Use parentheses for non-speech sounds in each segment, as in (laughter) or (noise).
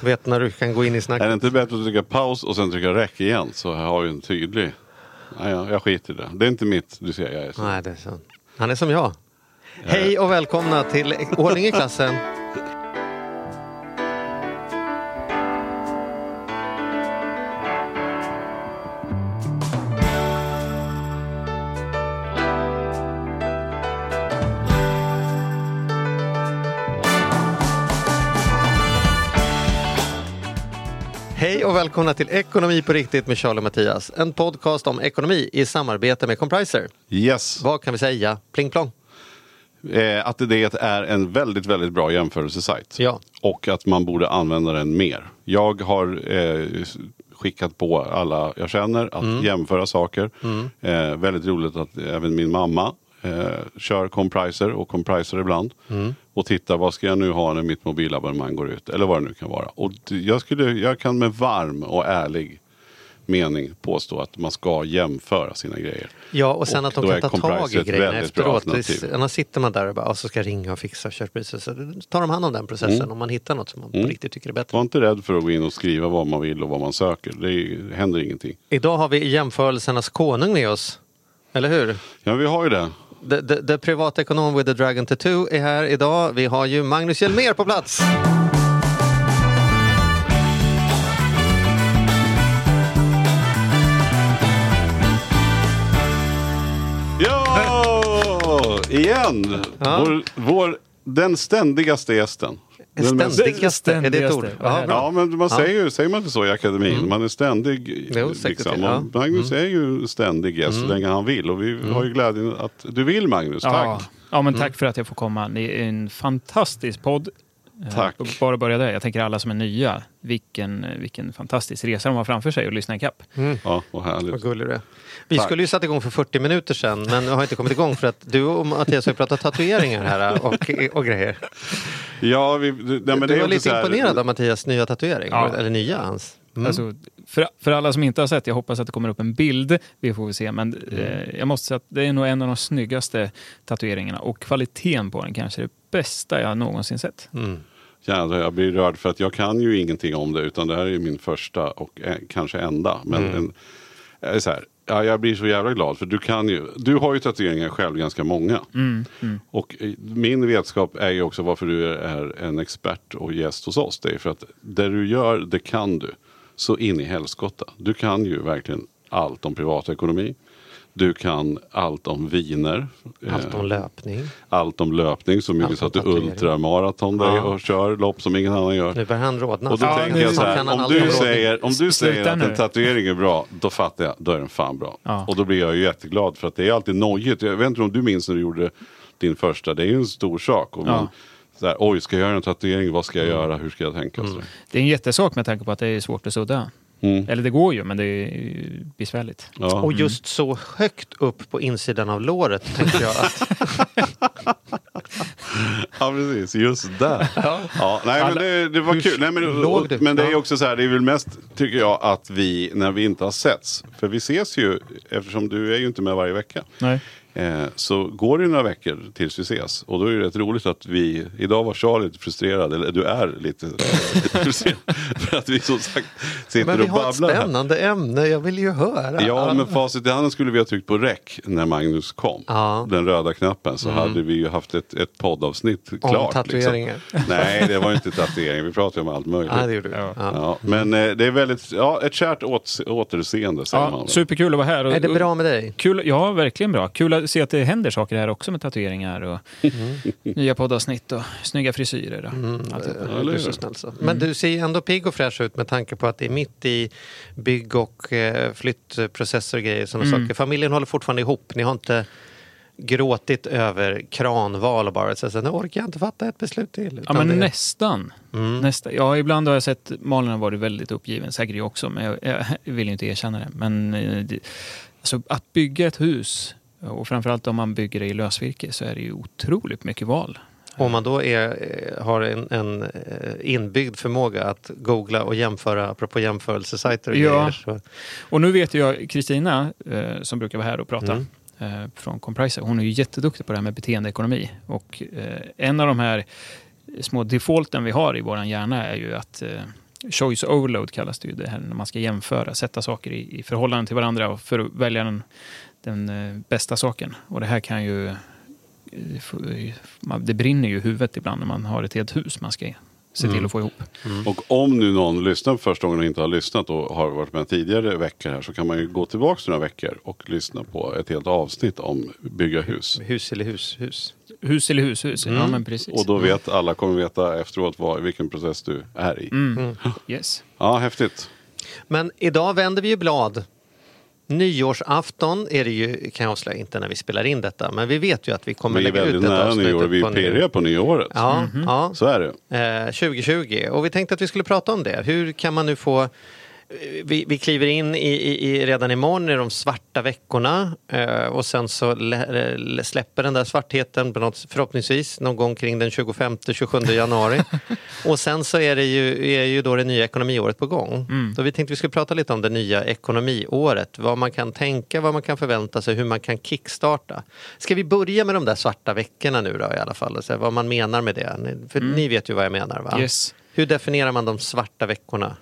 Vet när du kan gå in i Är snacket. det inte bättre att trycka paus och sen trycka räck igen? Så jag har ju en tydlig... Nej, jag, jag skiter i det. Det är inte mitt. Du ser, jag är så. Nej, det är så. Han är som jag. Hej och välkomna till Ordning i klassen. Välkomna till Ekonomi på riktigt med Charlie och Mattias. En podcast om ekonomi i samarbete med Compriser. Yes. Vad kan vi säga? Pling plong. Eh, att det är en väldigt, väldigt bra jämförelsesajt. Ja. Och att man borde använda den mer. Jag har eh, skickat på alla jag känner att Mm. jämföra saker. Eh, väldigt roligt att även min mamma eh, kör Compriser och Compriser ibland. Mm. Och tittar vad ska jag nu ha när mitt mobilabonnemang går ut. Eller vad det nu kan vara. Och jag, skulle, jag kan med varm och ärlig mening påstå att man ska jämföra sina grejer. Ja, och sen Och att de kan ta tag i grejerna efteråt. Annars sitter man där och bara, "Ah, så ska jag ringa och fixa köttpriset. Så tar de hand om den processen Mm. om man hittar något som man på riktigt tycker är bättre. Var inte rädd för att gå in och skriva vad man vill och vad man söker. Det är, händer ingenting. Idag har vi jämförelsernas konung med oss. Eller hur? Ja, vi har ju det. The, the, the privatekonom with the dragon tattoo är här idag. Vi har ju Magnus Hjelmér på plats. Ja! Igen! Ja. Vår, vår, den ständigaste gästen. Den mest- Ständigaste, är det ett ord? Ständigaste. Ja. Ja, men man Ja. säger ju, säger man inte så i akademin? Man är ständig. Jo, liksom. till, ja. Mm. Magnus är ju ständig gäst så länge han vill. Och vi har ju glädjen att du vill Magnus. Ja, Tack! ja, men tack för att jag får komma. Ni är en fantastisk podd. Eh, Tack. och Bara börja där. Jag tänker alla som är nya, vilken, vilken fantastisk resa de har framför sig och lyssna ikapp. Ja, vad härligt. Vad gullig du är. Vi Tack. skulle ju satt igång för 40 minuter sedan men har inte kommit igång för att du och Mattias har ju pratat tatueringar här och, och grejer. Ja, vi, nej, men det du är var lite här- imponerad av Mattias nya tatuering. Ja. Eller nya hans. Mm. Alltså, för, för alla som inte har sett, jag hoppas att det kommer upp en bild, vi får väl se, men Mm. eh, jag måste säga att det är nog en av de snyggaste tatueringarna och kvaliteten på den kanske är det bästa jag någonsin sett. Mm. Jädrar, jag blir rörd för att jag kan ju ingenting om det utan det här är ju min första och eh, kanske enda. Men Mm. en, så här, ja, jag blir så jävla glad för du kan ju, du har ju tatueringar själv ganska många. Mm, mm. Och eh, min vetskap är ju också varför du är en expert och gäst hos oss. Det är för att det du gör, det kan du. Så in i helskotta. Du kan ju verkligen allt om privatekonomi. Du kan allt om viner. Allt Eh, om löpning. allt om löpning. Så mycket Allt så att du ultramaraton dig Ja. och kör lopp som ingen annan gör. Nu börjar han rodna. Och då Ja, tänker jag så här, om du, säger, om du säger att nu. en tatuering är bra, då fattar jag, då är den fan bra. Ja. Och då blir jag ju jätteglad för att det är alltid nojigt. Jag vet inte om du minns när du gjorde din första, det är ju en stor sak. Och Ja. Så här, Oj, ska jag göra en tatuering? Vad ska jag Mm. göra? Hur ska jag tänka? Så. Det är en jättesak med tanke på att det är svårt att sudda. Mm. Eller det går ju, men det är ju besvärligt. Ja. Och just så högt upp på insidan av låret tänker jag att (laughs) ja, precis. Just där. (laughs) ja. nej, men det, det var Hur kul. Nej, men, du? men det är Ja. också så här, det är väl mest, tycker jag, att vi, när vi inte har setts, för vi ses ju, eftersom du är ju inte med varje vecka. Nej. Eh, så går det några veckor tills vi ses. Och då är det rätt roligt att vi, idag var Charlie lite frustrerad, eller du är (laughs) lite, frustrerad. För att vi som sagt sitter Men vi och har ett babblar här. spännande ämne, jag vill ju höra. Ja, men facit i handen skulle vi ha tryckt på rec när Magnus kom. Ja. Mm. Den röda knappen. Så hade vi ju haft ett, ett poddavsnitt klart. tatueringar. Liksom. (laughs) Nej, det var inte tatuering. Vi pratade om allt möjligt. Ja, det gjorde vi. Ja. Ja. Men eh, det är väldigt, ja, ett kärt åt, återseende säger man. Ja, väl. superkul att vara här. Och, Är det bra med dig? Kul, ja, verkligen bra. Kul att se att det händer saker här också med tatueringar och nya poddavsnitt och snygga frisyrer. Och allt det. Ja, du så snäll så. Men du ser ju ändå pigg och fräsch ut med tanke på att det är mitt i bygg och eh, flyttprocesser och grejer. Sådana Mm. saker. Familjen håller fortfarande ihop. Ni har inte gråtit över kranval och bara så, nu orkar jag inte fatta ett beslut till. Ja, men det- nästan. Mm. Nästa. Ja, ibland har jag sett Malin har varit väldigt uppgiven, säkert jag också, men jag, jag vill ju inte erkänna det. Men eh, det, alltså, att bygga ett hus, och framförallt om man bygger det i lösvirke, så är det ju otroligt mycket val. Om man då är, har en, en eh, inbyggd förmåga att googla och jämföra, apropå jämförelsesajter och Ja. grejer. Så, Och nu vet jag Kristina, eh, som brukar vara här och prata, Mm. eh, från Compriser, hon är ju jätteduktig på det här med beteendeekonomi. Och eh, en av de här små defaulten vi har i vår hjärna är ju att eh, choice overload kallas det ju, det här när man ska jämföra, sätta saker i, i förhållande till varandra och för att välja den, den eh, bästa saken. Och det här kan ju... eh, man- Det brinner ju i huvudet ibland när man har ett helt hus man ska se till att få ihop. Och om nu någon lyssnar för första gången och inte har lyssnat och har varit med tidigare veckor här så kan man ju gå tillbaka några veckor och lyssna på ett helt avsnitt om bygga hus. Hus eller hus, hus. Hus eller hus, hus. Ja, men precis. Och då vet alla kommer veta efteråt vad, vilken process du är i. Mm. Yes. Ja, häftigt. Men idag vänder vi ju blad. Nyårsafton är det ju, kan jag avslöja, inte när vi spelar in detta, men vi vet ju att vi kommer Vi lägga ut väldigt ett nära avsnitt nyår. Vi på är nyår. pirriga på nyåret. Ja, ja. Så är det. Eh, 2020. Och vi tänkte att vi skulle prata om det. Hur kan man nu få... Vi, vi kliver in i, i, i, redan imorgon i de svarta veckorna eh, och sen så lä, lä, släpper den där svartheten på något, förhoppningsvis någon gång kring den 25-27 januari. (laughs) och sen så är det ju, är ju då det nya ekonomiåret på gång. Så vi tänkte vi skulle prata lite om det nya ekonomiåret. Vad man kan tänka, vad man kan förvänta sig, hur man kan kickstarta. Ska vi börja med de där svarta veckorna nu då i alla fall? Se vad man menar med det. Ni- För ni vet ju vad jag menar va? Yes. Hur definierar man de svarta veckorna?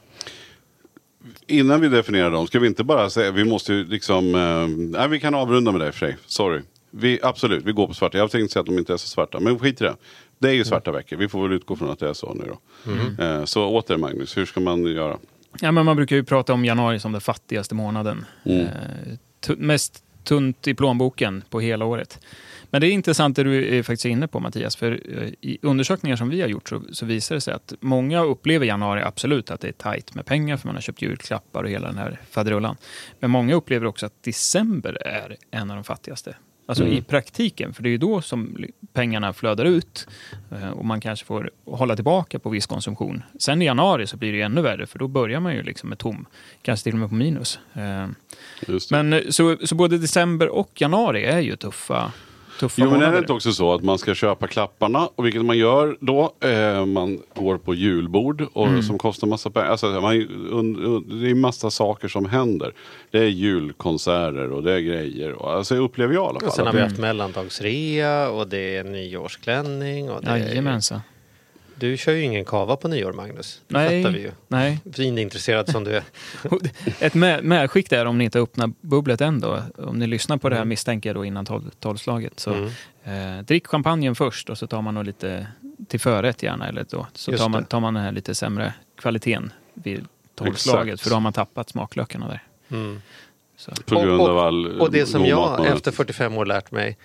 Innan vi definierar dem, ska vi inte bara säga, vi måste ju liksom, eh, nej vi kan avrunda med det i och för sig, sorry. Vi, absolut, vi går på svarta. Jag tänkte säga att de inte är så svarta, men skit i det. Det är ju svarta veckor, vi får väl utgå från att det är så nu då. Eh, så åter Magnus, hur ska man göra? Ja, men man brukar ju prata om januari som den fattigaste månaden. Mm. Eh, mest tunt i plånboken på hela året. Men det är intressant det du är faktiskt inne på Mattias, för eh, i undersökningar som vi har gjort så, så visar det sig att många upplever januari absolut att det är tajt med pengar för man har köpt julklappar och hela den här faderullan. Men många upplever också att december är en av de fattigaste. Alltså i praktiken, för det är ju då som pengarna flödar ut eh, och man kanske får hålla tillbaka på viss konsumtion. Sen i januari så blir det ännu värre, för då börjar man ju liksom med tom, kanske till och med på minus. Eh. Men så, så både december och januari är ju tuffa, tuffa Jo men är det inte också så att man ska köpa klapparna och vilket man gör då? Eh, man går på julbord och, Mm. som kostar massa pengar. Alltså, man, un, un, det är massa saker som händer. Det är julkonserter och det är grejer. Och, alltså upplever jag i alla fall. Och sen har vi det- haft mellandagsrea och det är nyårsklänning. Och det är, Jajamensan. Du kör ju ingen kava på nyår Magnus. Det Nej. fattar vi ju. Nej. Vinintresserad som du är. (laughs) Ett med, medskick där om ni inte öppnar bubblet än då. Om ni lyssnar på det Mm. här misstänker jag då innan tolv, tolvslaget. Så, eh, drick champagnen först och så tar man nog lite till förrätt gärna. Eller då. Så Just tar man, tar man den här lite sämre kvaliteten vid tolvslaget. För då har man tappat smaklökarna där. Mm. Så. På grund och, av all och det som jag efter äter. 45 år lärt mig.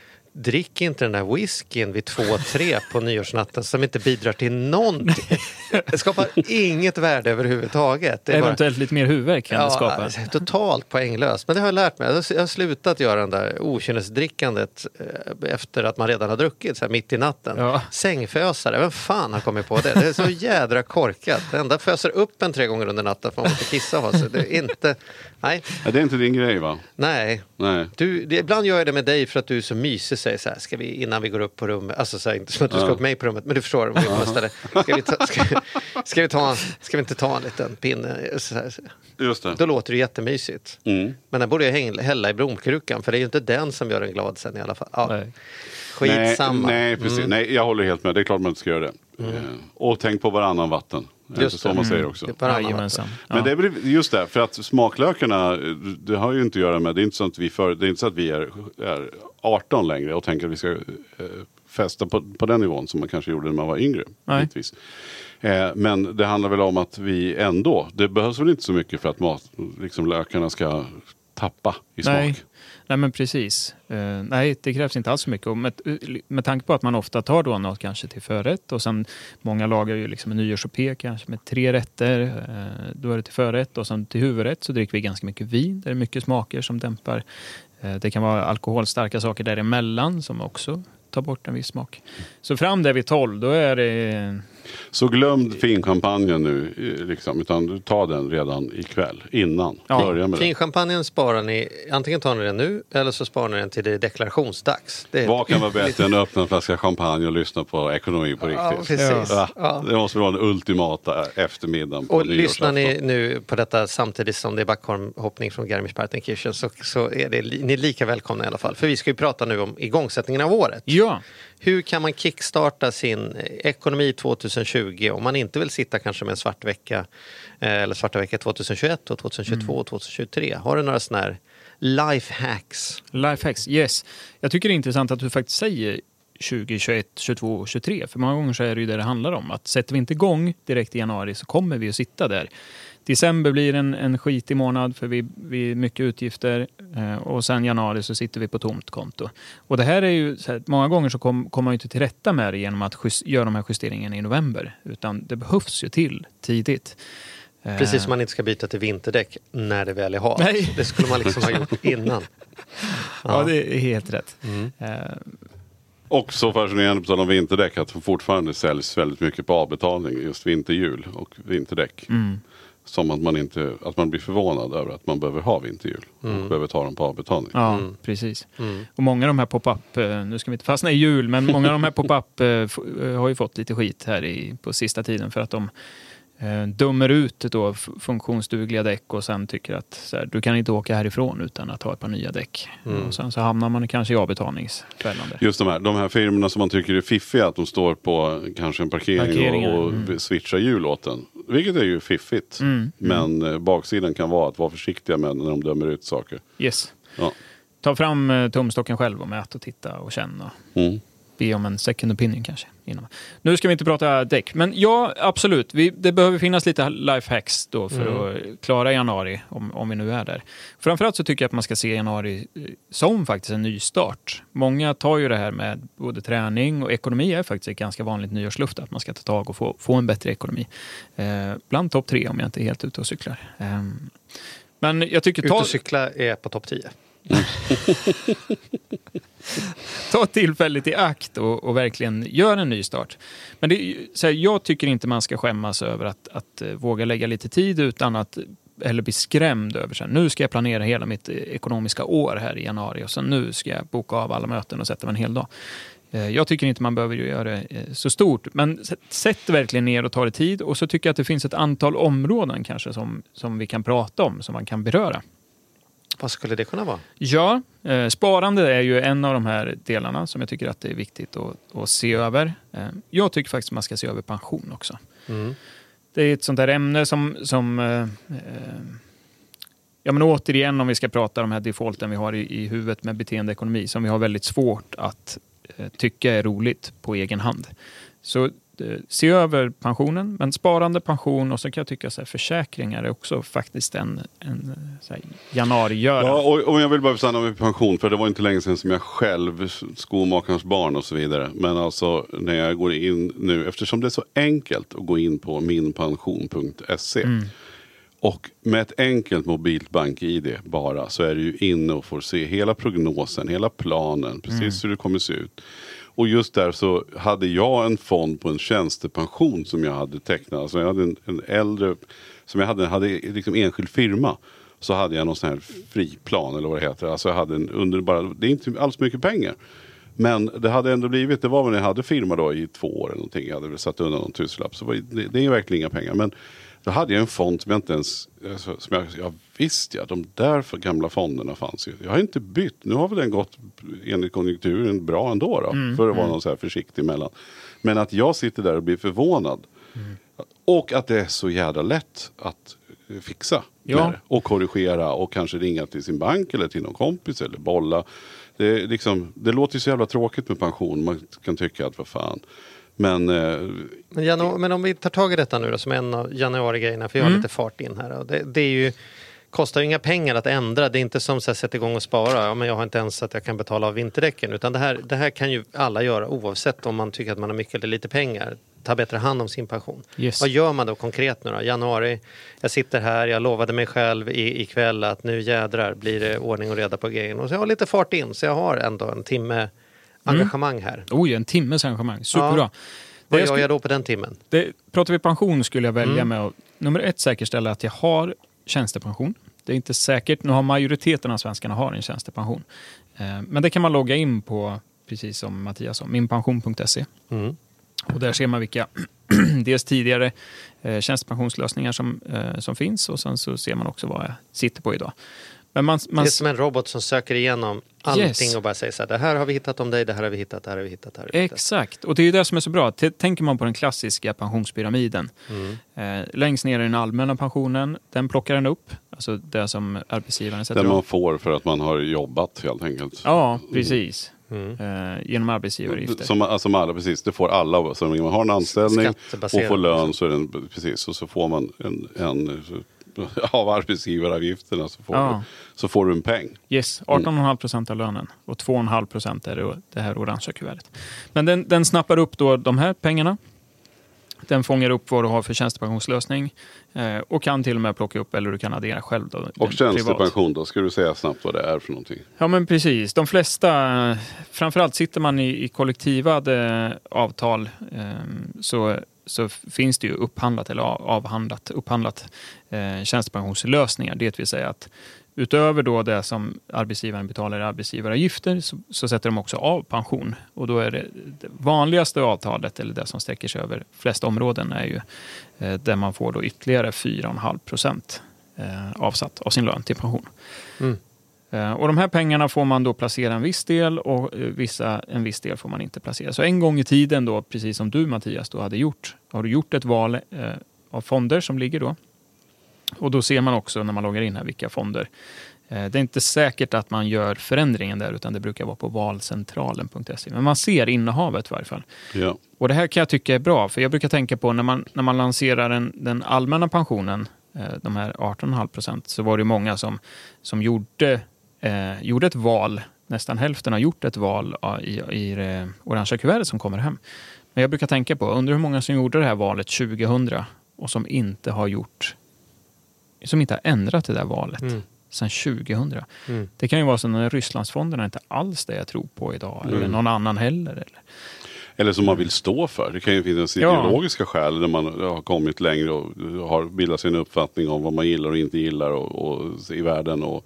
Drick inte den där whiskyn vid 2-3 på nyårsnatten som inte bidrar till någonting. Det skapar inget värde överhuvudtaget. Det är bara- Eventuellt lite mer huvudvärk kan det skapa. totalt poänglöst. Men det har jag lärt mig. Jag har- slutat göra den där okynnesdrickandet eh, efter att man redan har druckit så här mitt i natten. Ja. Sängfösare, vem fan har kommit på det? Det är så jädra korkat. Det enda föser upp en tre gånger under natten för man måste kissa och ha sig. Det är inte... Nej, Ja, det är inte din grej va? nej. Nej. Du, det, ibland gör jag det med dig för att du är så mysig säger så här, ska vi innan vi går upp på rummet, alltså så här, inte som att du ska Ja. upp mig på rummet, men du förstår om vi ska vi, ta, ska, ska, vi ta, ska vi inte ta en liten pinne? Så här, Just det. då låter det jättemysigt. Mm. Men den borde jag häng- hälla i blomkrukan för det är ju inte den som gör en glad sen i alla fall. Ja, Nej. skitsamma. Nej, nej, precis. Mm. nej, jag håller helt med. Det är klart man inte ska göra det. Eh, Och tänk på varannan vatten. Är det Just inte så det. man säger också? Det är varannan Jajamensan. Men det är väl just det, för att smaklökarna, det har ju inte att göra med, det är inte så att vi, för, det är, inte så att vi är, är 18 längre och tänker att vi ska eh, festa på, på den nivån som man kanske gjorde när man var yngre. Eh, men det handlar väl om att vi ändå, det behövs väl inte så mycket för att mat, liksom lökarna ska tappa i smak. Nej, men precis. Uh, nej, det krävs inte alls så mycket. Och med, eh, med tanke på att man ofta tar då något kanske till förrätt och sen många lagar ju liksom en nyårssopé kanske med tre rätter. Uh, då är det till förrätt och sen till huvudrätt så dricker vi ganska mycket vin. Det är mycket smaker som dämpar. Uh, det kan vara alkoholstarka saker däremellan som också tar bort en viss smak. Så fram där vid 12, då är det så glöm finkampanjen nu, eh, liksom, utan du tar den redan ikväll, innan. Ja, Börja med det. Finchampagnen sparar ni, antingen tar ni den nu eller så sparar ni den till det deklarationsdags. Det är Vad kan vara bättre än att öppna en flaska champagne och lyssna på ekonomi på Ja, riktigt? precis. Va? Ja. Det måste vara den ultimata eftermiddagen på Och lyssnar ni nu på detta samtidigt som det är Backholmhoppning från Garmisch-Partenkirchen så, så är det, ni är lika välkomna i alla fall. För vi ska ju prata nu om igångsättningen av året. Ja, Hur kan man kickstarta sin ekonomi 2020 om man inte vill sitta kanske med en svart vecka eh, eller svarta vecka 2021 och 2022 och 2023? Har du några sådana här life hacks? lifehacks, yes. Jag tycker det är intressant att du faktiskt säger 2021, 22 och 23. För många gånger så är det ju det det handlar om. Att sätter vi inte igång direkt i januari så kommer vi att sitta där. December blir en, en skitig månad för vi, vi mycket utgifter eh, och sen januari så sitter vi på tomt konto. Och det här är ju, så här, många gånger så kom- kommer man ju inte till rätta med det genom att just, göra de här justeringarna i november. Utan det behövs ju till tidigt. Eh, Precis som man inte ska byta till vinterdäck när det väl är halt. Nej. Det skulle man liksom ha gjort innan. (laughs) Ja, det är helt rätt. Mm. Eh, Och så fascinerande på tal om vinterdäck att det fortfarande säljs väldigt mycket på avbetalning. Just vinterhjul och vinterdäck. mm. Som att man, inte, att man blir förvånad över att man behöver ha vinterhjul. Och behöver ta dem på avbetalning. Ja, precis. Mm. Och många av de här pop-up, eh, nu ska vi inte fastna i jul, men många av de här pop-up eh, eh, har ju fått lite skit här i, på sista tiden för att de eh, dömer ut då funktionsdugliga däck och sen tycker att så här, du kan inte åka härifrån utan att ha ett par nya däck. Mm. Och sen så hamnar man kanske i avbetalningsfällan där. Just de här, de här firmorna som man tycker är fiffiga, att de står på kanske en parkering och, och mm. switchar hjul åt en. Vilket är ju fiffigt. Mm, Men eh, baksidan kan vara att vara försiktiga med när de dömer ut saker. Yes. Ja. Ta fram eh, tumstocken själv och mät och titta och känna. Mm. Be om en second opinion kanske. Innan. Nu ska vi inte prata däck, men ja, absolut. Vi, det behöver finnas lite lifehacks då för att klara januari, om, om vi nu är där. Framförallt så tycker jag att man ska se januari eh, som faktiskt en ny start. Många tar ju det här med både träning och ekonomi är faktiskt ett ganska vanligt nyårsluft, att man ska ta tag och få, få en bättre ekonomi. Eh, bland topp tre om jag inte är helt ute och cyklar. Eh, men jag tycker Ut ta, och cykla är på topp 10. (laughs) (laughs) ta tillfället i akt och, och verkligen gör en ny start. Men det, så här, jag tycker inte man ska skämmas över att, att eh, våga lägga lite tid utan att eller bli skrämd över att nu ska jag planera hela mitt eh, ekonomiska år här i januari och sen nu ska jag boka av alla möten och sätta mig en hel dag. Eh, jag tycker inte man behöver göra det så stort, men sätt- sätt verkligen ner och ta det tid. Och så tycker jag att det finns ett antal områden kanske som, som vi kan prata om, som man kan beröra. Vad skulle det kunna vara? Ja, eh, sparande är ju en av de här delarna som jag tycker att det är viktigt att, att se över. Eh, jag tycker faktiskt man ska se över pension också. Mm. Det är ett sånt där ämne som, som eh, eh, ja men återigen om vi ska prata om de här defaulten vi har i, i huvudet med beteendeekonomi som vi har väldigt svårt att eh, tycka är roligt på egen hand. Så eh, se över pensionen, men sparande, pension och så kan jag tycka så här, försäkringar är också faktiskt en, en eh, januarigörare. Ja, och, och jag vill bara stanna med pension, för det var inte länge sedan som jag själv, skomakarens barn och så vidare. Men alltså när jag går in nu, eftersom det är så enkelt att gå in på minpension.se. Och med ett enkelt mobilt bank-id bara så är du inne och får se hela prognosen, hela planen, precis hur det kommer se ut. Och just där så hade jag en fond på en tjänstepension som jag hade tecknat. Alltså jag hade en, en äldre, som jag hade, hade liksom enskild firma. Så hade jag någon sån här friplan eller vad det heter. Alltså jag hade en underbar, det är inte alls mycket pengar. Men det hade ändå blivit, det var väl när jag hade firma då i två år eller någonting. Jag hade väl satt undan någon tusenlapp. Så det, det är verkligen inga pengar. Men då hade jag en fond som jag inte ens, alltså, som jag, jag visste ja, de där för gamla fonderna fanns ju. Jag har inte bytt, nu har väl den gått enligt konjunkturen bra ändå då. för att vara någon så här försiktig mellan. Men att jag sitter där och blir förvånad. Och att det är så jävla lätt att eh, fixa. Ja. Och korrigera och kanske ringa till sin bank eller till någon kompis eller bolla. Det, liksom, det låter ju så jävla tråkigt med pension. Man kan tycka att vad fan. Men eh, Men, men om vi tar tag i detta nu då, som en av januarigrejerna, för jag har Mm. lite fart in här. Det, det är ju, kostar ju inga pengar att ändra. Det är inte som att sätta igång och spara. Ja, men jag har inte ens att jag kan betala av vinterdäcken. Utan det här, det här kan ju alla göra oavsett om man tycker att man har mycket eller lite pengar. Ta bättre hand om sin pension. Yes. Vad gör man då konkret nu då? Januari, jag sitter här, jag lovade mig själv i, ikväll att nu jädrar blir det ordning och reda på grejen. Och så jag har lite fart in, så jag har ändå en timme engagemang här. Oj, en timmes engagemang. Superbra. Vad jag gör jag då på den timmen? Det, pratar vi pension skulle jag välja Mm. med att nummer ett säkerställa att jag har tjänstepension. Det är inte säkert, nu har majoriteten av svenskarna har en tjänstepension. Eh, men det kan man logga in på, precis som Mattias sa, minpension.se. Mm. Och där ser man vilka (clears throat) dels tidigare eh, tjänstepensionslösningar som, eh, som finns och sen så ser man också vad jag sitter på idag. Men man, man, Det är som en robot som söker igenom allting Yes. och bara säger så här, det här har vi hittat om dig, det här har vi hittat, det här har vi hittat, det här har vi hittat. Exakt, och det är ju det som är så bra. Tänker man på den klassiska pensionspyramiden. Mm. Eh, längst ner i den allmänna pensionen, den plockar den upp. Alltså det som arbetsgivaren sätter Den man upp. får för att man har jobbat helt enkelt. Ja, precis. Mm. Eh, genom arbetsgivaravgifter. Som, alltså, som alla, precis, det får alla. Så man har en anställning och får lön så är den, precis, och så får man en, en (laughs) av arbetsgivaravgifterna så får, Ja. du, så får du en peng. Yes, 18,5 procent av lönen och 2,5 procent är det, här orangea kuvertet. Men den, den snappar upp då de här pengarna. Den fångar upp vad du har för tjänstepensionslösning eh, och kan till och med plocka upp, eller du kan addera själv. Då, Och den privat. tjänstepension då, ska du säga snabbt vad det är för någonting? Ja men precis. De flesta, framförallt sitter man i, i kollektivade avtal eh, så, så finns det ju upphandlat eller avhandlat, upphandlat eh, tjänstepensionslösningar. Det vill säga att utöver då det som arbetsgivaren betalar i arbetsgivaravgifter så, så sätter de också av pension. Och då är det, det vanligaste avtalet, eller det som sträcker sig över flest områden, är ju eh, där man får då ytterligare 4,5 procent eh, avsatt av sin lön till pension. Mm. Eh, Och de här pengarna får man då placera en viss del och eh, vissa, en viss del får man inte placera. Så en gång i tiden då, precis som du Mattias då hade gjort, har du gjort ett val eh, av fonder som ligger då. Och då ser man också när man loggar in här vilka fonder. Det är inte säkert att man gör förändringen där utan det brukar vara på valcentralen.se. Men man ser innehavet i varje fall. Ja. Och det här kan jag tycka är bra, för jag brukar tänka på när man, när man lanserar den, den allmänna pensionen, de här 18,5 procent, så var det många som, som gjorde, eh, gjorde ett val, nästan hälften har gjort ett val i, i det orangea kuvertet som kommer hem. Men jag brukar tänka på, undrar hur många som gjorde det här valet 2000 och som inte har gjort, som inte har ändrat det där valet Mm. sedan 2000. Mm. Det kan ju vara så att Rysslandsfonderna inte alls det jag tror på idag, eller Mm. någon annan heller. Eller. Eller som man vill stå för. Det kan ju finnas Ja. ideologiska skäl där man har kommit längre och har bildat en uppfattning om vad man gillar och inte gillar och, och i världen. Och,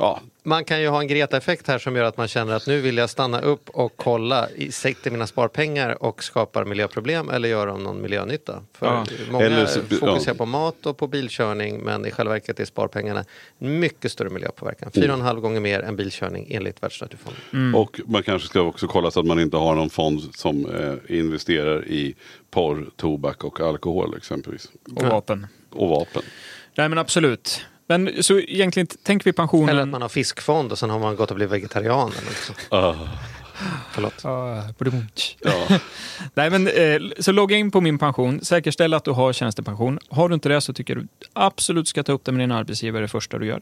ja, Man kan ju ha en Greta-effekt här som gör att man känner att nu vill jag stanna upp och kolla, i- sätter mina sparpengar och skapar miljöproblem eller gör de någon miljönytta? För Ja. många Eller så- fokuserar ja. på mat och på bilkörning men i själva verket är sparpengarna en mycket större miljöpåverkan. Mm. Fyra och en halv gånger mer än bilkörning enligt Världsnaturfonden. Och man kanske ska också kolla så att man inte har någon fond som eh, investerar i porr, tobak och alkohol exempelvis. Och Ja. vapen. Och vapen. Nej men absolut. Men så egentligen tänker vi pensionen... Eller att man har fiskfond och sen har man gått och blivit vegetarian. Eller något sånt. Ah, Förlåt. Ah, ja. (laughs) Nej men eh, så logga in på min pension, säkerställ att du har tjänstepension. Har du inte det så tycker jag du absolut ska ta upp det med din arbetsgivare det första du gör.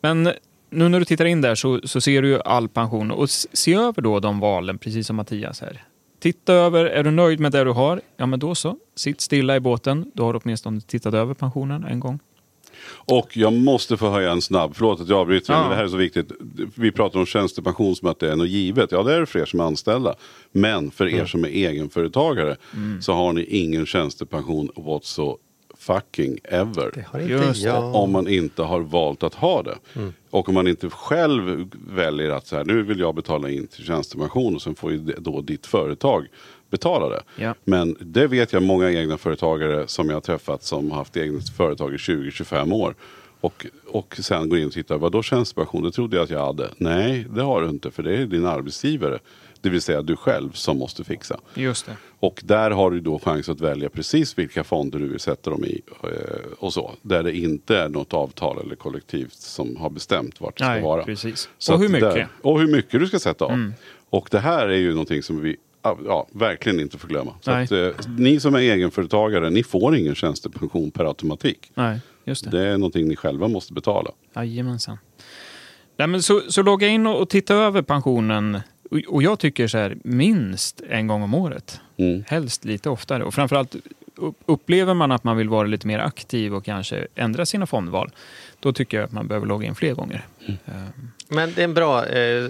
Men nu när du tittar in där så, så ser du ju all pension och se över då de valen, precis som Mattias här. Titta över, är du nöjd med det du har? Ja men då så, sitt stilla i båten. Då har du åtminstone tittat över pensionen en gång. Och jag måste få höja en snabb, förlåt att jag avbryter, Ja. men det här är så viktigt. Vi pratar om tjänstepension som att det är något givet. Ja, det är det för er som är anställda. Men för er som är egenföretagare så har ni ingen tjänstepension whatso fucking ever. Om man inte har valt att ha det. Och om man inte själv väljer att så här, nu vill jag betala in till tjänstepension och sen får ju då ditt företag betala det. Ja. Men det vet jag många egna företagare som jag har träffat som har haft eget företag i 20-25 år. Och, och sen går in och tittar, vadå tjänstepension? Det trodde jag att jag hade. Nej, det har du inte för det är din arbetsgivare. Det vill säga du själv som måste fixa. Just det. Och där har du då chans att välja precis vilka fonder du vill sätta dem i. eh, Och så. Där det inte är något avtal eller kollektivt som har bestämt vart det ska Nej, vara. precis. Så och hur mycket? Där, och hur mycket du ska sätta av. Mm. Och det här är ju någonting som vi ja, verkligen inte får glömma. Så att, eh, ni som är egenföretagare, ni får ingen tjänstepension per automatik. Nej, just det. Det är någonting ni själva måste betala. Jajamensan. Nej, men så, så logga in och, och titta över pensionen. Och, och jag tycker så här, minst en gång om året. Mm. Helst lite oftare. Och framförallt upp- upplever man att man vill vara lite mer aktiv och kanske ändra sina fondval. Då tycker jag att man behöver logga in fler gånger. Mm. Eh, Men det är en bra eh,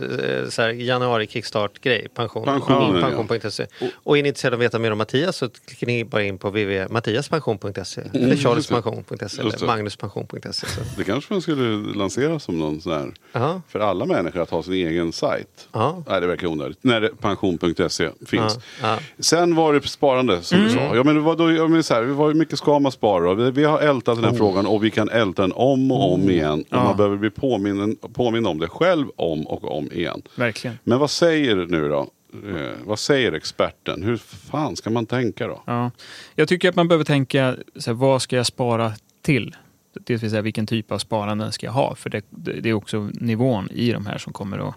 så här, januari kickstart-grej. Pension, Pensionen, ja. pension.se. Och är ni intresserade av att veta mer om Mattias så klickar ni bara in på www.mattiaspension.se eller charlespension.se eller magnuspension.se. Det kanske man skulle lansera som någon sån här Ja. för alla människor att ha sin egen sajt. Ja. Nej, det verkar onödigt. När pension.se finns. Ja. Sen var det sparande som du sa. Ja, men det var då, ja, men så här, vi var hur mycket ska man spara? Vi, vi har ältat den här frågan och vi kan älta den om och om igen. Och man behöver bli påminnen, påminn om det själv om och om igen. Verkligen. Men vad säger nu då? Eh, vad säger experten? Hur fan ska man tänka då? Ja. Jag tycker att man behöver tänka, så här, vad ska jag spara till? Det vill säga vilken typ av sparande ska jag ha? För det, det det är också nivån i de här som kommer att,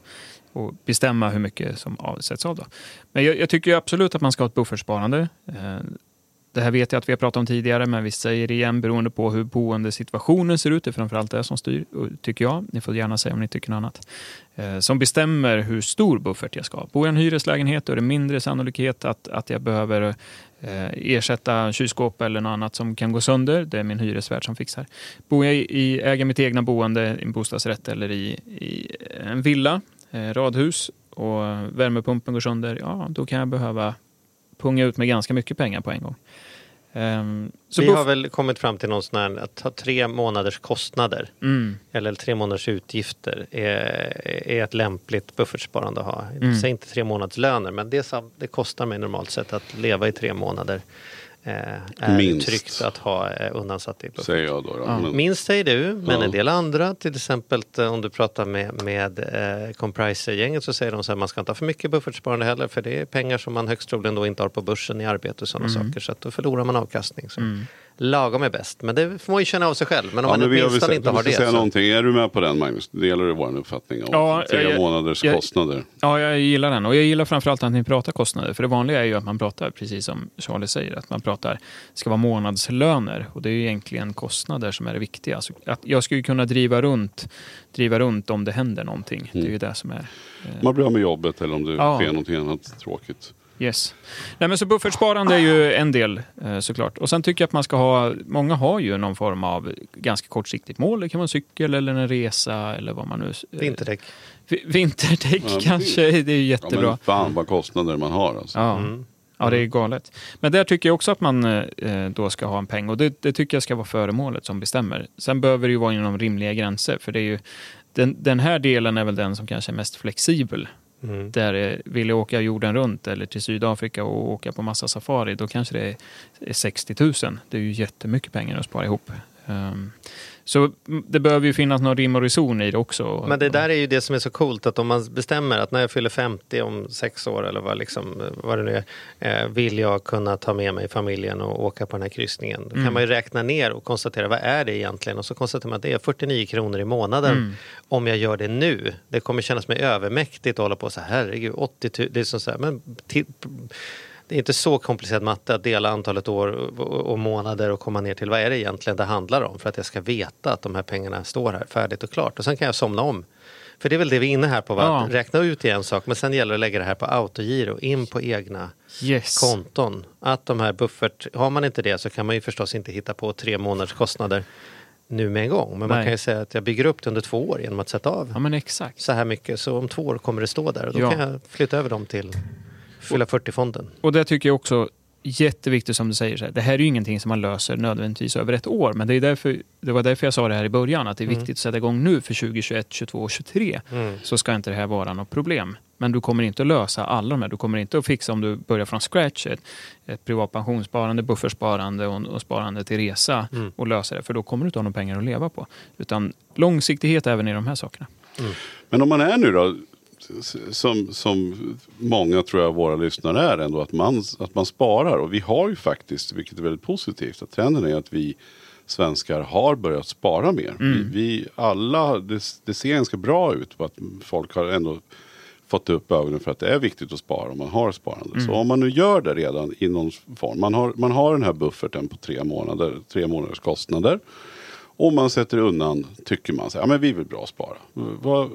att bestämma hur mycket som avsätts av. Då. Men jag, jag tycker absolut att man ska ha ett buffertsparande. Eh, det här vet jag att vi har pratat om tidigare, men vi säger det igen beroende på hur boendesituationen ser ut. Det är framförallt det som styr, tycker jag. Ni får gärna säga om ni tycker något annat. Eh, Som bestämmer hur stor buffert jag ska ha. Bor jag i en hyreslägenhet då är det mindre sannolikhet att, att jag behöver eh, ersätta kylskåp eller något annat som kan gå sönder. Det är min hyresvärd som fixar. Bor jag i, i äger mitt egna boende, i en bostadsrätt eller i, i en villa, eh, radhus och värmepumpen går sönder, ja då kan jag behöva punga ut med ganska mycket pengar på en gång. Så Vi har väl kommit fram till någon sån här, att ha tre månaders kostnader mm, eller tre månaders utgifter är, är ett lämpligt buffertsparande att ha. Mm. Säg inte tre månaders löner men det, det kostar mig normalt sett att leva i tre månader. Eh, är Minst. tryggt att ha eh, undansatt i buffert. Säger jag då. då. Ja. Minst säger du, men Ja. en del andra, till exempel eh, om du pratar med, med eh, Compriser-gänget så säger de så här, man ska inte ha för mycket buffertsparande heller för det är pengar som man högst troligen då inte har på börsen i arbete och sådana saker så att då förlorar man avkastning. Så. mm. Lagom är bäst, men det får man ju känna av sig själv. Men om Ja, man åtminstone inte har det. säga Så. någonting. Är du med på den Magnus? Delar du vår uppfattning om Ja, tre jag- månaders jag- kostnader? Ja, jag gillar den. Och jag gillar framförallt att ni pratar kostnader. För det vanliga är ju att man pratar, precis som Charlie säger, att man pratar, det ska vara månadslöner. Och det är ju egentligen kostnader som är det viktiga. Alltså att jag ju kunna driva runt, driva runt om det händer någonting. Det är ju det som är... eh, Man blir av med jobbet eller om det Ja. sker någonting annat tråkigt. Yes. Nej, men så buffertsparande är ju en del eh, såklart. Och sen tycker jag att man ska ha, många har ju någon form av ganska kortsiktigt mål. Det kan vara en cykel eller en resa eller vad man nu... eh, Vinterdäck. vi- Vinterdäck Ja, kanske, det är ju Ja, jättebra. men fan vad kostnader man har alltså. Ja. Mm. Ja, det är galet. Men där tycker jag också att man eh, då ska ha en peng och det, det tycker jag ska vara föremålet som bestämmer. Sen behöver det ju vara inom rimliga gränser för det är ju den, den här delen är väl den som kanske är mest flexibel. Mm. Där eh, vill jag åka jorden runt eller till Sydafrika och åka på massa safari, då kanske det är, 60 000. Det är ju jättemycket pengar att spara ihop. Um, så det behöver ju finnas någon rim och reson i det också. Men det där är ju det som är så coolt att om man bestämmer att när jag fyller 50 om sex år eller vad, liksom, vad det nu är, eh, vill jag kunna ta med mig familjen och åka på den här kryssningen. Då Mm. kan man ju räkna ner och konstatera vad är det egentligen och så konstaterar man att det är 49 kronor i månaden Mm. om jag gör det nu. Det kommer kännas mig övermäktigt att hålla på så här, herregud 80 000, det är som så här, men det är inte så komplicerad matte att dela antalet år och månader och komma ner till vad är det egentligen det handlar om för att jag ska veta att de här pengarna står här färdigt och klart och sen kan jag somna om. För det är väl det vi är inne här på, va? Ja. Räkna ut i en sak men sen gäller det att lägga det här på autogiro, in på egna yes. konton. Att de här buffert, har man inte det så kan man ju förstås inte hitta på tre månaders kostnader nu med en gång. Men man Nej. kan ju säga att jag bygger upp det under två år genom att sätta av Ja, så här mycket. Så om två år kommer det stå där och då Ja. kan jag flytta över dem till fylla 40-fonden. Och det tycker jag också jätteviktigt som du säger. Så här, det här är ju ingenting som man löser nödvändigtvis över ett år. Men det, är därför, det var därför jag sa det här i början. Att det är Mm. viktigt att sätta igång nu för 2021, 2022 och 2023. Mm. Så ska inte det här vara något problem. Men du kommer inte att lösa alla de här. Du kommer inte att fixa om du börjar från scratch. Ett, ett privat pensionssparande, buffertsparande och, och sparande till resa. Mm. Och lösa det. För då kommer du inte ha några pengar att leva på. Utan långsiktighet även i de här sakerna. Men om man är nu då, som, som många tror jag våra lyssnare är ändå, att man, att man sparar. Och vi har ju faktiskt, vilket är väldigt positivt, att trenden är att vi svenskar har börjat spara mer. Vi, vi alla, det, det ser ganska bra ut på att folk har ändå fått upp ögonen för att det är viktigt att spara om man har sparande. Så om man nu gör det redan i någon form, man har, man har den här bufferten på tre månader, tre månaders kostnader. Och man sätter undan, tycker man, så här, ja men vi vill bra spara. Vad,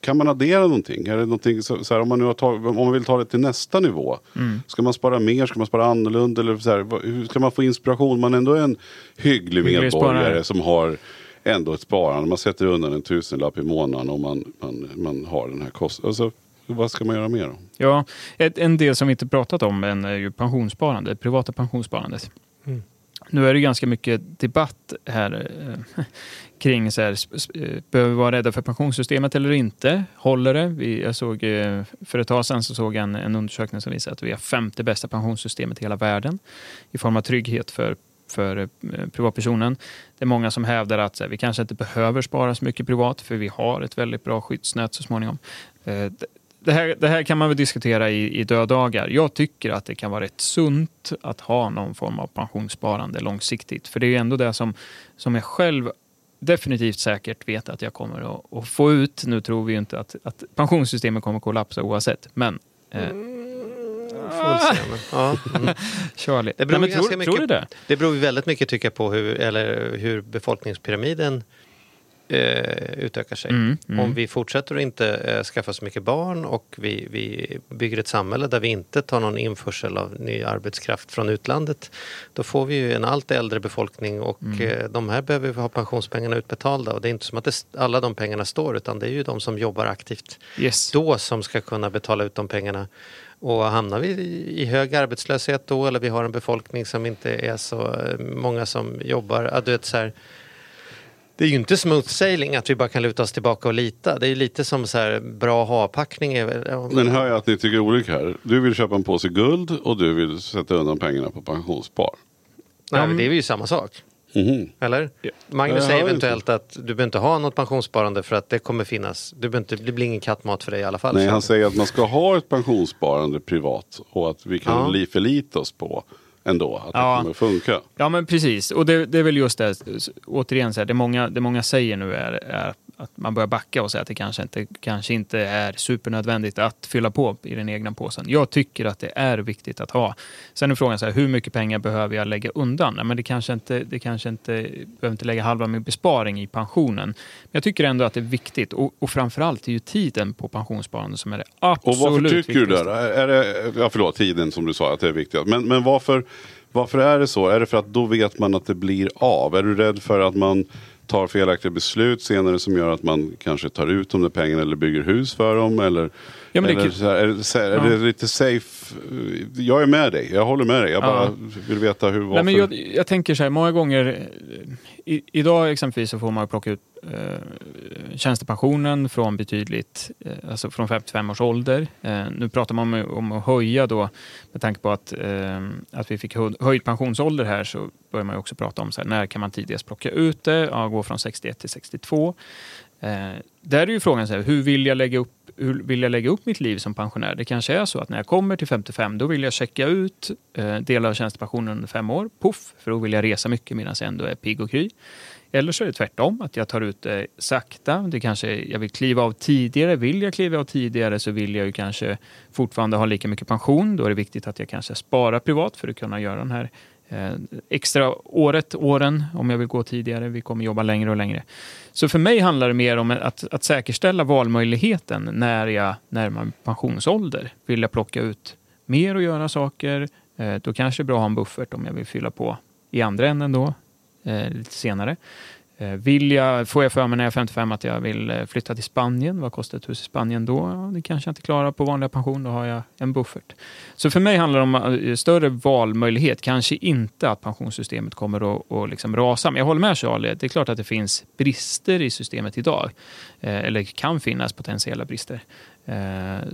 kan man addera någonting? Är det någonting så, så här, om, man nu har tagit, om man vill ta det till nästa nivå. Ska man spara mer? Ska man spara annorlunda? Eller så här, hur ska man få inspiration? Man är ändå en hygglig medborgare som har ändå ett sparande. Man sätter undan en tusenlapp i månaden och man, man, man har den här kostnaden. Alltså, vad ska man göra mer då? Ja, ett, en del som vi inte pratat om än är ju pensionssparande, privata pensionssparandet. Mm. Nu är det ganska mycket debatt här eh, (laughs) kring så här, eh, behöver vi vara rädda för pensionssystemet eller inte? Håller det? Vi, jag såg, eh, för ett tag sedan så såg jag en, en undersökning som visar att vi har femte bästa pensionssystemet i hela världen i form av trygghet för för eh, privatpersonen. Det är många som hävdar att här, vi kanske inte behöver spara så mycket privat för vi har ett väldigt bra skyddsnät så småningom det här, det här kan man väl diskutera i, i döddagar. Jag tycker att det kan vara rätt sunt att ha någon form av pensionssparande långsiktigt. För det är ju ändå det som, som jag själv definitivt säkert vet att jag kommer att, att få ut. Nu tror vi ju inte att, att pensionssystemet kommer att kollapsa oavsett, men eh, Ja, mm. (laughs) Charlie. Det beror, Nej, men tror, mycket, tror du det? Det beror väldigt mycket tycker jag på hur, eller hur befolkningspyramiden eh, utökar sig. Mm, mm. Om vi fortsätter att inte eh, skaffa så mycket barn och vi, vi bygger ett samhälle där vi inte tar någon införsel av ny arbetskraft från utlandet, då får vi ju en allt äldre befolkning och Mm. eh, de här behöver vi ha pensionspengarna utbetalda och det är inte som att det, alla de pengarna står utan det är ju de som jobbar aktivt Yes. då som ska kunna betala ut de pengarna. Och hamnar vi i- hög arbetslöshet då eller vi har en befolkning som inte är så eh, många som jobbar, ja, du vet så här, det är ju inte smooth sailing att vi bara kan luta oss tillbaka och lita. Det är lite som så här bra ha-packning. Men hör jag att ni tycker olika här. Du vill köpa en påse guld och du vill sätta undan pengarna på pensionsspar. Nej, Ja, men men- det är ju samma sak. Mhm. Eller? Ja. Magnus säger eventuellt att du behöver inte ha något pensionssparande för att det kommer finnas. Du behöver inte, det blir ingen kattmat för dig i alla fall. Nej, han säger att man ska ha ett pensionssparande privat och att vi kan Ja. li- förlita oss på ändå att det Ja. kommer funka. Ja, men precis. Och det, det är väl just det, återigen, så här, det, många, det många säger nu är, är att man börjar backa och säga att det kanske inte, kanske inte är supernödvändigt att fylla på i den egna påsen. Jag tycker att det är viktigt att ha. Sen är frågan så här, hur mycket pengar behöver jag lägga undan? Nej, men det kanske inte, det kanske inte, behöver inte lägga halva min besparing i pensionen. Men jag tycker ändå att det är viktigt och, och framförallt är ju tiden på pensionssparande som är det absolut Och varför tycker du viktigaste. det? Är det? Ja, förlåt, tiden som du sa att det är viktigt. Men, men varför, varför är det så? Är det för att då vet man att det blir av? Är du rädd för att man tar felaktiga beslut senare som gör att man kanske tar ut de där pengarna eller bygger hus för dem? Eller, Ja, men det eller här, är, det, är det lite safe? Jag är med dig, jag håller med dig. Jag bara vill veta hur, varför. Nej, men jag, jag tänker så här, många gånger, i, idag exempelvis så får man plocka ut eh, tjänstepensionen från betydligt, eh, alltså från 55 års ålder. Eh, nu pratar man om, om att höja då, med tanke på att, eh, att vi fick hö- höjd pensionsålder här så börjar man ju också prata om så här, när kan man tidigast plocka ut det? Ja, gå från 61 till 62. Eh, där är ju frågan, så här, hur, vill jag lägga upp, hur vill jag lägga upp mitt liv som pensionär? Det kanske är så att när jag kommer till 55 då vill jag checka ut eh, delar av tjänstepensionen under fem år. Puff, för då vill jag resa mycket medan jag ändå är pigg och kry. Eller så är det tvärtom, att jag tar ut det sakta. Det kanske, jag vill kliva av tidigare. Vill jag kliva av tidigare så vill jag ju kanske fortfarande ha lika mycket pension. Då är det viktigt att jag kanske sparar privat för att kunna göra den här Eh, extra året, åren, om jag vill gå tidigare. Vi kommer jobba längre och längre. Så för mig handlar det mer om att, att säkerställa valmöjligheten när jag närmar mig pensionsålder. Vill jag plocka ut mer och göra saker, eh, då kanske det är bra att ha en buffert om jag vill fylla på i andra änden då, eh, lite senare. Eh, vill jag, får jag för mig när jag är 55 att jag vill eh, flytta till Spanien, vad kostar ett hus i Spanien då? Ja, det kanske jag inte klarar på vanliga pension, då har jag en buffert. Så för mig handlar det om eh, större valmöjlighet, kanske inte att pensionssystemet kommer att, att liksom rasa. Men jag håller med Charlie, det är klart att det finns brister i systemet idag. Eller kan finnas potentiella brister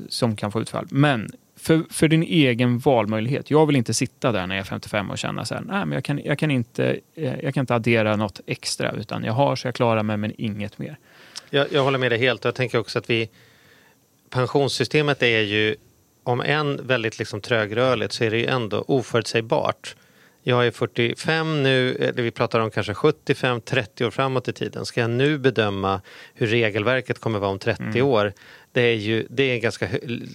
som kan få utfall. Men för, för din egen valmöjlighet. Jag vill inte sitta där när jag är 55 och känna så här, nej men jag kan, jag kan, inte, eh, jag kan inte addera något extra utan jag har så jag klarar mig men inget mer. Jag, jag håller med dig helt och jag tänker också att vi pensionssystemet är ju om än väldigt liksom trögrörligt så är det ju ändå oförutsägbart. Jag är 45 nu, eller vi pratar om kanske 75, 30 år framåt i tiden. Ska jag nu bedöma hur regelverket kommer vara om 30 år? Det är ju det är ganska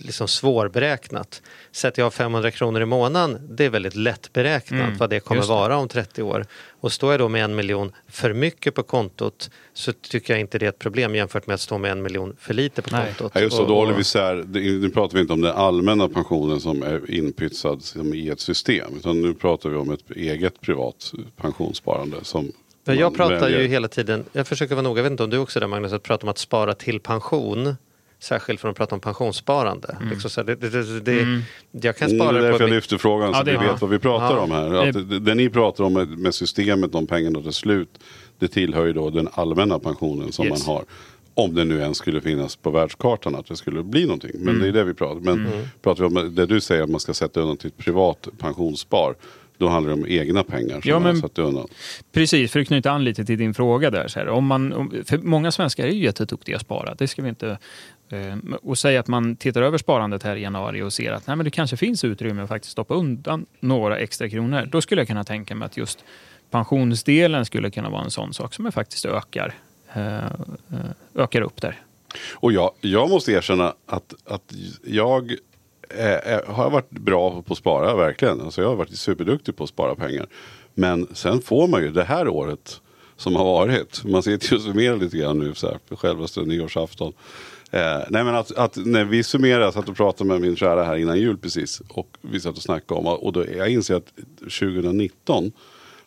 liksom svårberäknat. Sätter jag 500 kronor i månaden, det är väldigt lättberäknat Mm, vad det kommer det. vara om 30 år. Och står jag då med en miljon för mycket på kontot så tycker jag inte det är ett problem jämfört med att stå med en miljon för lite på Nej. kontot. Ja, just så, då håller vi isär, det- nu pratar vi inte om den allmänna pensionen som är inpytsad som i ett system. Utan nu pratar vi om ett eget privat pensionssparande som Men jag pratar väljer. ju hela tiden, jag försöker vara noga, jag vet inte om du också är där Magnus, att prata om att spara till pension. Särskilt från att prata om pensionssparande. Liksom så här, det, det, det, det, Mm. Jag kan Mm, spara det är därför på jag min- lyfter frågan så Ja, vi vet vad vi pratar Ja. om här. Att det, det ni pratar om med, med systemet, de pengarna till slut, det tillhör ju då den allmänna pensionen som Yes. man har. Om det nu ens skulle finnas på världskartan att det skulle bli någonting. Men Mm. det är det vi pratar Men pratar vi om det du säger att man ska sätta undan till ett privat pensionsspar. Då handlar det om egna pengar som Ja, man har men- satt undan. Precis, för att knyta an lite till din fråga där. Så här, om man, om, för många svenskar är ju jätteduktiga att spara. Det ska vi inte... Eh, och säga att man tittar över sparandet här i januari och ser att nej, men det kanske finns utrymme att faktiskt stoppa undan några extra kronor. Då skulle jag kunna tänka mig att just pensionsdelen skulle kunna vara en sån sak som jag faktiskt ökar, eh, ökar upp där. Och jag, jag måste erkänna att, att jag eh, har varit bra på att spara, verkligen. Alltså jag har varit superduktig på att spara pengar. Men sen får man ju det här året som har varit. Man sitter ju och summerar lite grann nu så här, självaste nyårsafton. Eh, nej men att, att när vi summerar, jag satt och pratade med min kära här innan jul precis. Och vi satt och snackade om, och då, jag inser att 2019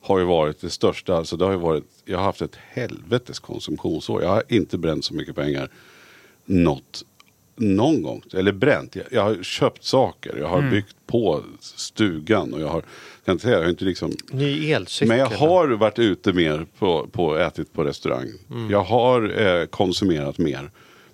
har ju varit det största, alltså det har ju varit, jag har haft ett helvetes konsumtionsår. Jag har inte bränt så mycket pengar något någon gång. Eller bränt. Jag, jag har köpt saker. Jag har byggt på stugan. Och jag har, kan inte säga, jag har inte liksom Ny elcykel. men jag har varit ute mer på, på ätit på restaurang. Jag har eh, konsumerat mer.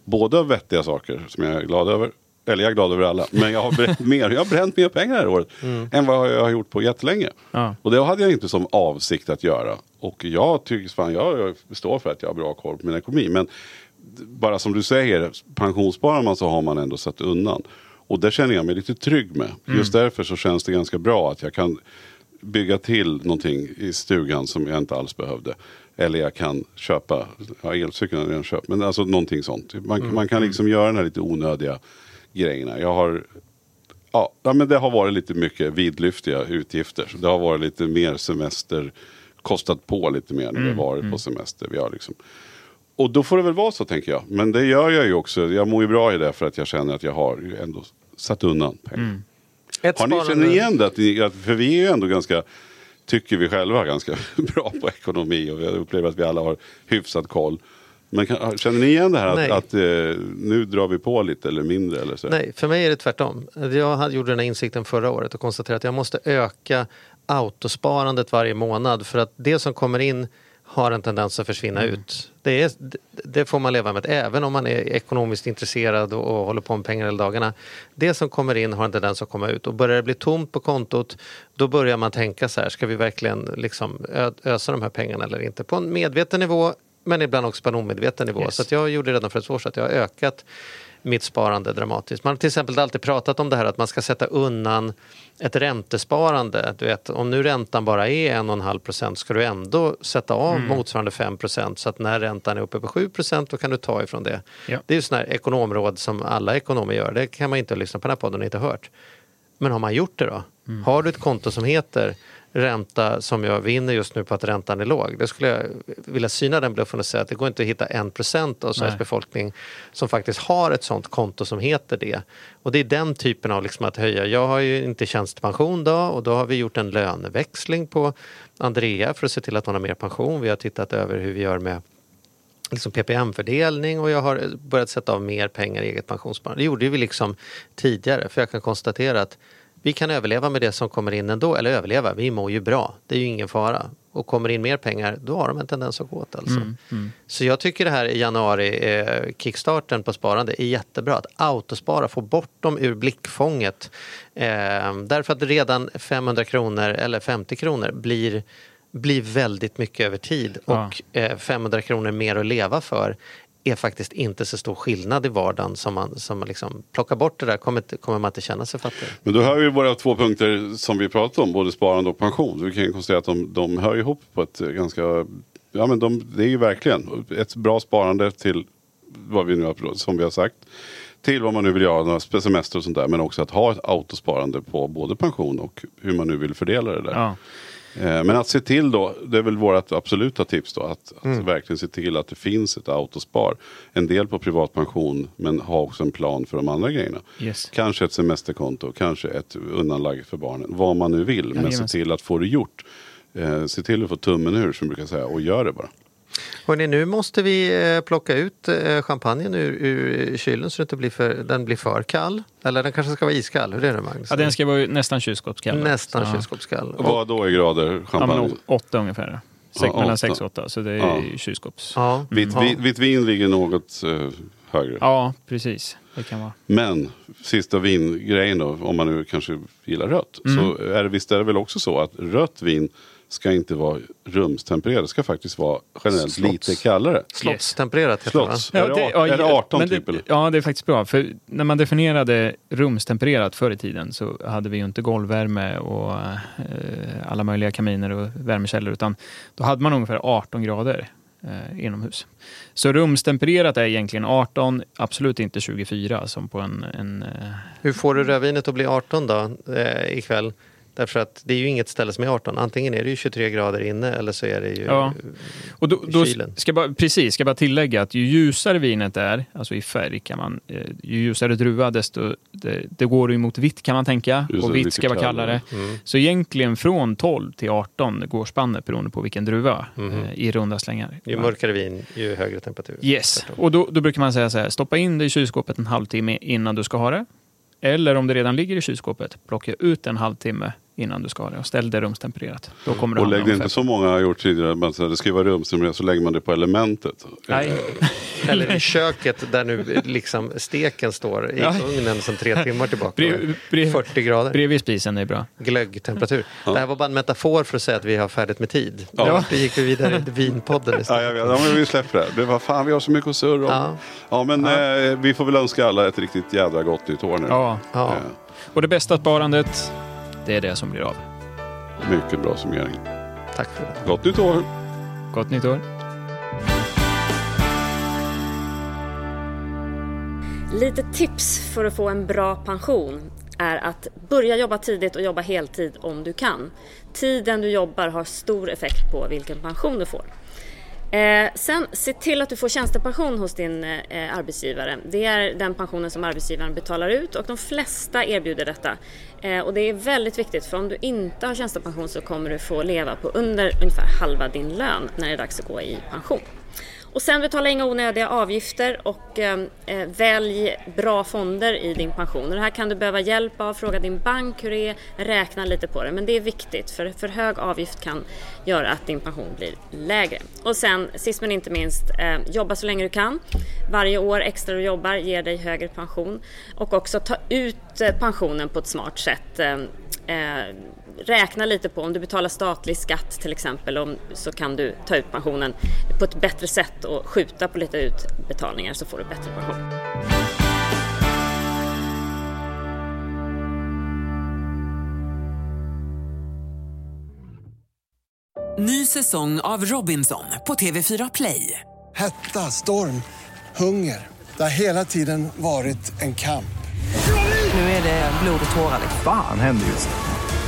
Både av vettiga saker som jag är glad över. Eller jag är glad över alla. Men jag har bränt (laughs) mer. Jag har bränt mer pengar det här året. Än vad jag har gjort på jättelänge. Ja. Och det hade jag inte som avsikt att göra. Och jag tycker fan, jag, jag står för att jag har bra koll på min ekonomi. Men bara som du säger, pensionssparar man så har man ändå satt undan. Och det känner jag mig lite trygg med. Just därför så känns det ganska bra att jag kan bygga till någonting i stugan som jag inte alls behövde. Eller jag kan köpa, ja elcykeln har jag redan köpt, men alltså någonting sånt. Man, man kan liksom göra den här lite onödiga grejerna. Jag har Ja, men det har varit lite mycket vidlyftiga utgifter. Det har varit lite mer semester, kostat på lite mer när vi har varit på semester. Vi har liksom. Och då får det väl vara så tänker jag. Men det gör jag ju också. Jag mår ju bra i det för att jag känner att jag har ju ändå satt undan pengar. Ett Har ni känner igen det? Ni, för vi är ju ändå ganska, tycker vi själva, ganska (laughs) bra på ekonomi. Och vi upplever att vi alla har hyfsad koll. Men kan, känner ni igen det här att, att eh, nu drar vi på lite eller mindre? Eller så? Nej, för mig är det tvärtom. Jag hade- gjorde den här insikten förra året och konstaterade att jag måste öka autosparandet varje månad för att det som kommer in har en tendens att försvinna ut. Det, är, det- får man leva med, även om man är ekonomiskt intresserad och, och håller på med pengar hela dagarna. Det som kommer in har en tendens att komma ut och börjar det bli tomt på kontot då börjar man tänka så här, ska vi verkligen liksom ösa de här pengarna eller inte? På en medveten nivå men ibland också på en omedveten nivå. Yes. Så jag gjorde redan för ett år sedan att jag har ökat mitt sparande dramatiskt. Man har till exempel alltid pratat om det här att man ska sätta undan ett räntesparande. Du vet, om nu räntan bara är 1,5 procent ska du ändå sätta av motsvarande 5 procent så att när räntan är uppe på 7 procent då kan du ta ifrån det. Ja. Det är ju sådana här ekonområd som alla ekonomer gör. Det kan man inte lyssna på den här podden och inte hört. Men har man gjort det då? Har du ett konto som heter ränta som jag vinner just nu på att räntan är låg. Då skulle jag vilja syna den bluffen och säga att det går inte att hitta en procent av Sveriges Nej. befolkning som faktiskt har ett sånt konto som heter det. Och det är den typen av liksom att höja. Jag har ju inte tjänstepension då och då har vi gjort en löneväxling på Andrea för att se till att hon har mer pension. Vi har tittat över hur vi gör med liksom PPM-fördelning och jag har börjat sätta av mer pengar i eget pensionssparande. Det gjorde vi liksom tidigare för jag kan konstatera att vi kan överleva med det som kommer in ändå, eller överleva, vi mår ju bra, det är ju ingen fara. Och kommer in mer pengar, då har de en tendens att gå åt alltså. Så jag tycker det här i januari, eh, kickstarten på sparande är jättebra. Att autospara, få bort dem ur blickfånget. Eh, därför att redan 500 kronor eller 50 kronor blir blir väldigt mycket över tid Ja. och eh, 500 kronor mer att leva för är faktiskt inte så stor skillnad i vardagen som man, som man liksom plockar bort det där kommer, inte- kommer man inte känna sig fattig. Men då hör vi våra två punkter som vi pratade om, både sparande och pension. Vi kan ju konstatera att de, de hör ihop på ett ganska, ja men de, det är ju verkligen ett bra sparande till vad vi nu har, som vi har sagt. Till vad man nu vill göra, några semester och sånt där. Men också att ha ett autosparande på både pension och hur man nu vill fördela det där. Ja. Eh, Men att se till då, det är väl vårt absoluta tips då, att, att verkligen se till att det finns ett autospar. En del på privat pension, men ha också en plan för de andra grejerna. Yes. Kanske ett semesterkonto, kanske ett undanlag för barnen, vad man nu vill. Men se till att få det gjort. Eh, se till att få tummen ur som brukar säga och gör det bara. Hörrni, nu måste vi eh, plocka ut eh, champagnen ur, ur kylen så att inte blir för, den blir för kall. Eller den kanske ska vara iskall, hur är det Magnus? Ja, den ska vara nästan kylskåpskall. Nästan Ja. kylskåpskall. Och vad då i grader Ja, champagne? men åtta ungefär. Sex, Ja, mellan åtta. 6 och 8, så det är Ja. kylskåps... Ja. Vitt, Ja. vitt, vitt vin ligger något eh, högre. Ja, precis. Det kan vara. Men sista vingrejen då, om man nu kanske gillar rött. Mm. Så är det, visst är det väl också så att rött vin ska inte vara rumstempererat. Det ska faktiskt vara generellt Slotts. lite kallare. Slottstempererat heter det va? Slotts. är, det, art- är det 18 men typ? det, eller? Ja, det är faktiskt bra. För när man definierade rumstempererat förr i tiden så hade vi ju inte golvvärme och eh, alla möjliga kaminer och värmekällor utan då hade man ungefär 18 grader eh, inomhus. Så rumstempererat är egentligen 18, absolut inte 24 som på en... en eh, Hur får du rödvinet att bli 18 då eh, ikväll? Därför att det är ju inget ställe som är 18. Antingen är det ju 23 grader inne eller så är det ju... Ja. Och då, då kylen. ska jag bara, precis, ska bara tillägga att ju ljusare vinet är, alltså i färg kan man, eh, ju ljusare druva desto, det, det går emot vitt kan man tänka. Just och vitt ska vara kallare. kallare. Mm. Så egentligen från 12 till 18 går spannet beroende på vilken druva eh, i runda slängar. Ju mörkare vin, ju högre temperatur. Yes, och då, då brukar man säga så här, stoppa in det i kylskåpet en halvtimme innan du ska ha det. Eller om det redan ligger i kylskåpet, plocka ut en halvtimme innan du ska ha det och ställ det rumstempererat. Då kommer det Och lägg det inte som många har gjort tidigare. Men så det ska ju vara rumstempererat så lägger man det på elementet. Nej. (laughs) Eller i köket där nu liksom steken står i Ja. ugnen sedan tre timmar tillbaka. Brev, brev, 40 grader. bredvid spisen är bra. Glöggtemperatur. Det här var bara en metafor för att säga att vi har färdigt med tid. Ja. Då gick vi vidare i vinpodden Ja, istället. jag vet. Ja, men vi släpper det. det var fan, vi har så mycket att surra om. Ja. Ja. men Eh, vi får väl önska alla ett riktigt jädra gott nytt år nu. Ja. Ja. Och det bästa sparandet, det är det som blir av. mycket bra summering. Tack för det. Gott nytt år! Gott nytt år. Lite tips för att få en bra pension är att börja jobba tidigt och jobba heltid om du kan. Tiden du jobbar har stor effekt på vilken pension du får. Eh, sen se till att du får tjänstepension hos din eh, arbetsgivare. Det är den pensionen som arbetsgivaren betalar ut och de flesta erbjuder detta. Eh, och det är väldigt viktigt för om du inte har tjänstepension så kommer du få leva på under ungefär halva din lön när det är dags att gå i pension. Och sen betala inga onödiga avgifter och ehm, eh, välj bra fonder i din pension. Och det här kan du behöva hjälp av, fråga din bank hur det är, räkna lite på det. Men det är viktigt för för hög avgift kan göra att din pension blir lägre. Och sen sist men inte minst, eh, jobba så länge du kan. Varje år extra du jobbar ger dig högre pension. Och också ta ut eh, pensionen på ett smart sätt. Ehm, eh, eh, räkna lite på om du betalar statlig skatt till exempel om, så kan du ta ut pensionen på ett bättre sätt och skjuta på lite utbetalningar så får du bättre pension. Ny säsong av Robinson på TV4 Play. Hetta, storm, hunger. Det har hela tiden varit en kamp. Nu är det blod och tårar. Fan händer just nu.